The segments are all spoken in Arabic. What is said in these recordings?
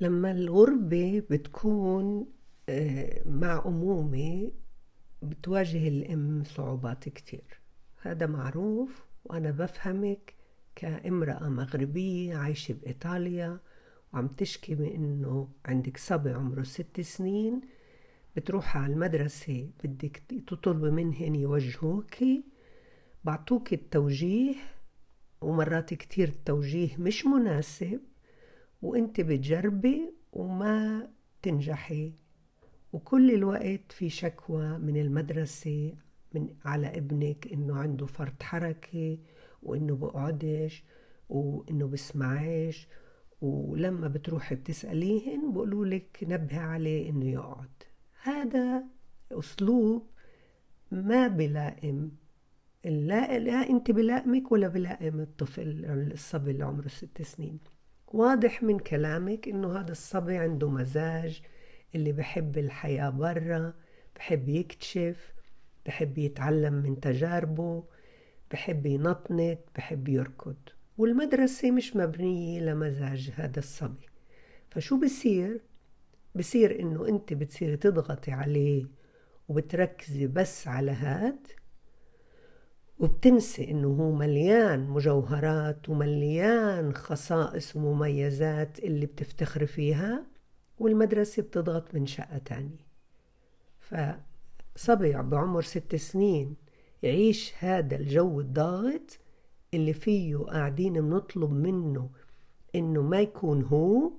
لما الغربة بتكون آه، مع أمومة بتواجه الأم صعوبات كتير. هذا معروف وأنا بفهمك كامرأة مغربية عايشة بإيطاليا وعم تشكي إنه عندك صبي عمره ست سنين بتروح على المدرسة بدك تطلبي منهن يوجهوكي بعطوك التوجيه ومرات كتير التوجيه مش مناسب. وانت بتجربي وما تنجحي. وكل الوقت في شكوى من المدرسة من على ابنك إنه عنده فرط حركة وإنه بقعدش وإنه بسمعش. ولما بتروحي بتسأليهن بقولوا لك نبه عليه إنه يقعد. هذا أسلوب ما بلائم. لا, لا انت بلائمك ولا بلائم الطفل الصبي اللي عمره ست سنين. واضح من كلامك إنه هذا الصبي عنده مزاج اللي بحب الحياة برا بحب يكتشف بحب يتعلم من تجاربه بحب ينطنط بحب يركض والمدرسة مش مبنية لمزاج هذا الصبي فشو بصير؟ بصير إنه أنت بتصيري تضغطي عليه وبتركزي بس على هاد وبتنسي إنه هو مليان مجوهرات ومليان خصائص ومميزات اللي بتفتخري فيها والمدرسة بتضغط من شقة تانية. فصبي بعمر ست سنين يعيش هذا الجو الضاغط اللي فيه قاعدين بنطلب منه إنه ما يكون هو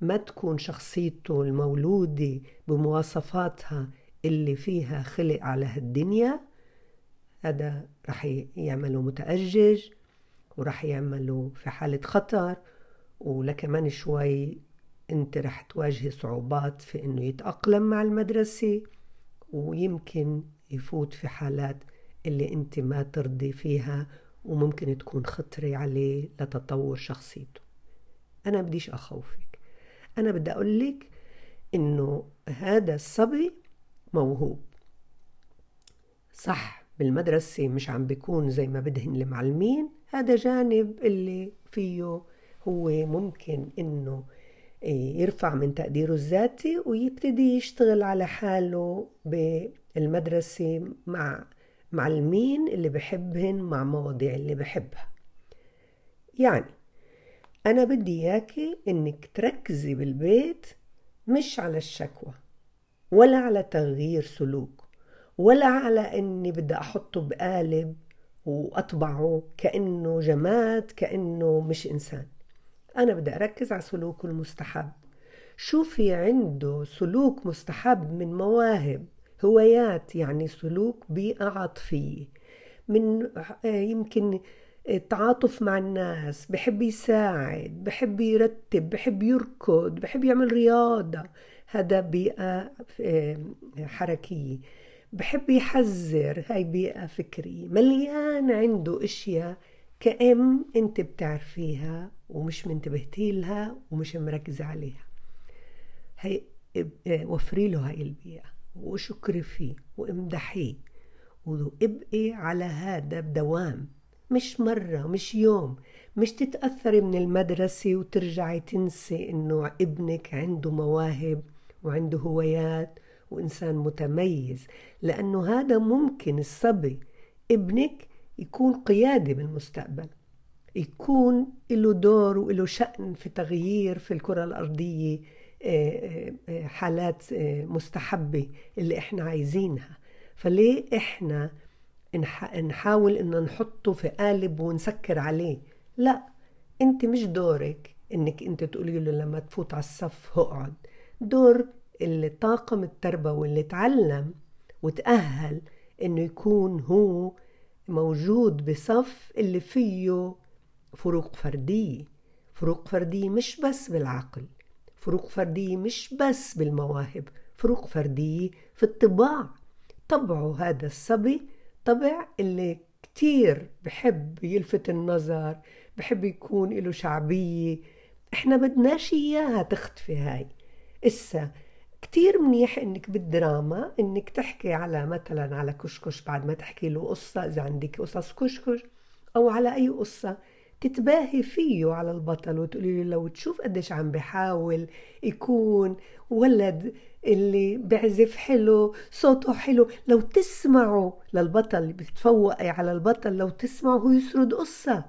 ما تكون شخصيته المولودة بمواصفاتها اللي فيها خلق على هالدنيا. هذا رح يعمله متأجج ورح يعمله في حالة خطر ولكمان شوي أنت رح تواجهي صعوبات في إنه يتأقلم مع المدرسة ويمكن يفوت في حالات اللي أنت ما ترضي فيها وممكن تكون خطرة عليه لتطور شخصيته. أنا بديش أخوفك. أنا بدي أقول لك إنه هذا الصبي موهوب. صح. بالمدرسة مش عم بيكون زي ما بدهن المعلمين هذا جانب اللي فيه هو ممكن إنه يرفع من تقديره الذاتي ويبتدي يشتغل على حاله بالمدرسة مع معلمين اللي بحبهن مع مواضيع اللي بحبها. يعني أنا بدي إياكي إنك تركزي بالبيت مش على الشكوى ولا على تغيير سلوك. ولا على إني بدي أحطه بقالب وأطبعه كأنه جماد كأنه مش إنسان. أنا بدي أركز على سلوكه المستحب. شوفي عنده سلوك مستحب من مواهب هوايات يعني سلوك بيئة عاطفية من يمكن التعاطف مع الناس بحب يساعد بحب يرتب بحب يركض بحب يعمل رياضة. هذا بيئة حركية. بحب يحذر هاي بيئة فكرية مليان عنده أشياء كأم أنت بتعرفيها ومش منتبهتي لها ومش مركزة عليها. هي وفري له هاي البيئة وشكري فيه وامدحيه وابقي على هذا بدوام. مش مرة مش يوم مش تتأثري من المدرسة وترجعي تنسي إنه ابنك عنده مواهب وعنده هوايات وإنسان متميز لأنه هذا ممكن الصبي ابنك يكون قيادي بالمستقبل. يكون له دور وله شأن في تغيير في الكرة الأرضية حالات مستحبة اللي إحنا عايزينها. فليه إحنا نحاول ان نحطه في قالب ونسكر عليه؟ لا أنت مش دورك إنك أنت تقولي له لما تفوت على الصف اقعد دور الطاقم التربوي اللي تعلم وتأهل إنه يكون هو موجود بصف اللي فيه فروق فردية فروق فردية مش بس بالعقل فروق فردية مش بس بالمواهب فروق فردية في الطباع. طبعه هذا الصبي طبع اللي كتير بحب يلفت النظر بحب يكون له شعبية. إحنا بدناش إياها تختفي هاي. إسا كتير منيح إنك بالدراما إنك تحكي على مثلا على كشكش بعد ما تحكي له قصة إذا عندك قصص كشكش أو على أي قصة تتباهي فيه على البطل وتقولي له لو تشوف قديش عم بحاول يكون ولد اللي بعزف حلو صوته حلو لو تسمعوا للبطل بتفوقي على البطل لو تسمعوا هو يسرد قصة.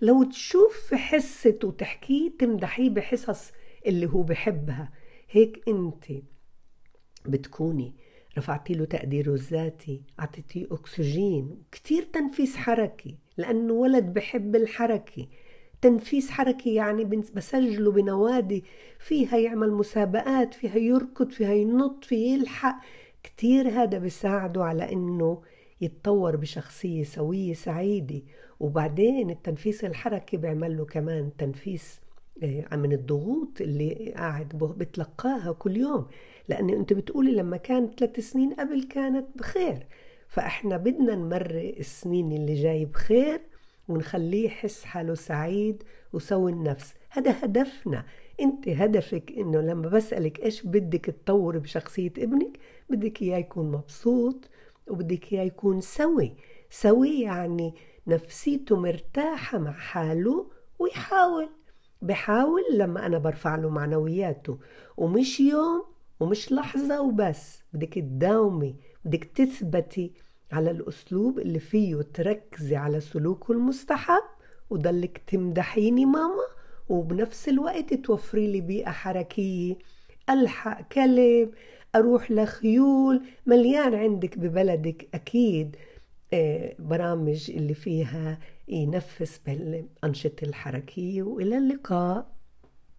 لو تشوف في حصة وتحكيه تمدحيه بحصص اللي هو بحبها. هيك انت. بتكوني رفعتي له تقديره الذاتي أعطيتيه أكسجين كتير تنفيس حركي لأنه ولد بحب الحركة. تنفيس حركي يعني بسجله بنوادي فيها يعمل مسابقات فيها يركض فيها ينط فيها يلحق. كتير هذا بيساعده على إنه يتطور بشخصية سوية سعيدة. وبعدين التنفيس الحركي بيعمل له كمان تنفيس من الضغوط اللي قاعد بتلقاها كل يوم. لأن أنت بتقولي لما كانت ثلاث سنين قبل كانت بخير. فإحنا بدنا نمرق السنين اللي جاي بخير ونخليه يحس حاله سعيد وسوي النفس. هذا هدفنا. أنت هدفك إنه لما بسألك إيش بدك تطوري بشخصية ابنك بدك إياه يكون مبسوط وبدك إياه يكون سوي. سوي يعني نفسيته مرتاحة مع حاله ويحاول. بحاول لما أنا برفع له معنوياته ومش يوم ومش لحظة وبس بدك تداومي بدك تثبتي على الأسلوب اللي فيه تركزي على سلوكه المستحب وضلك تمدحيني ماما وبنفس الوقت توفري لي بيئة حركية ألحق كلب أروح لخيول مليان عندك ببلدك أكيد آه، برامج اللي فيها ينفس بالأنشطة الحركية وإلى اللقاء.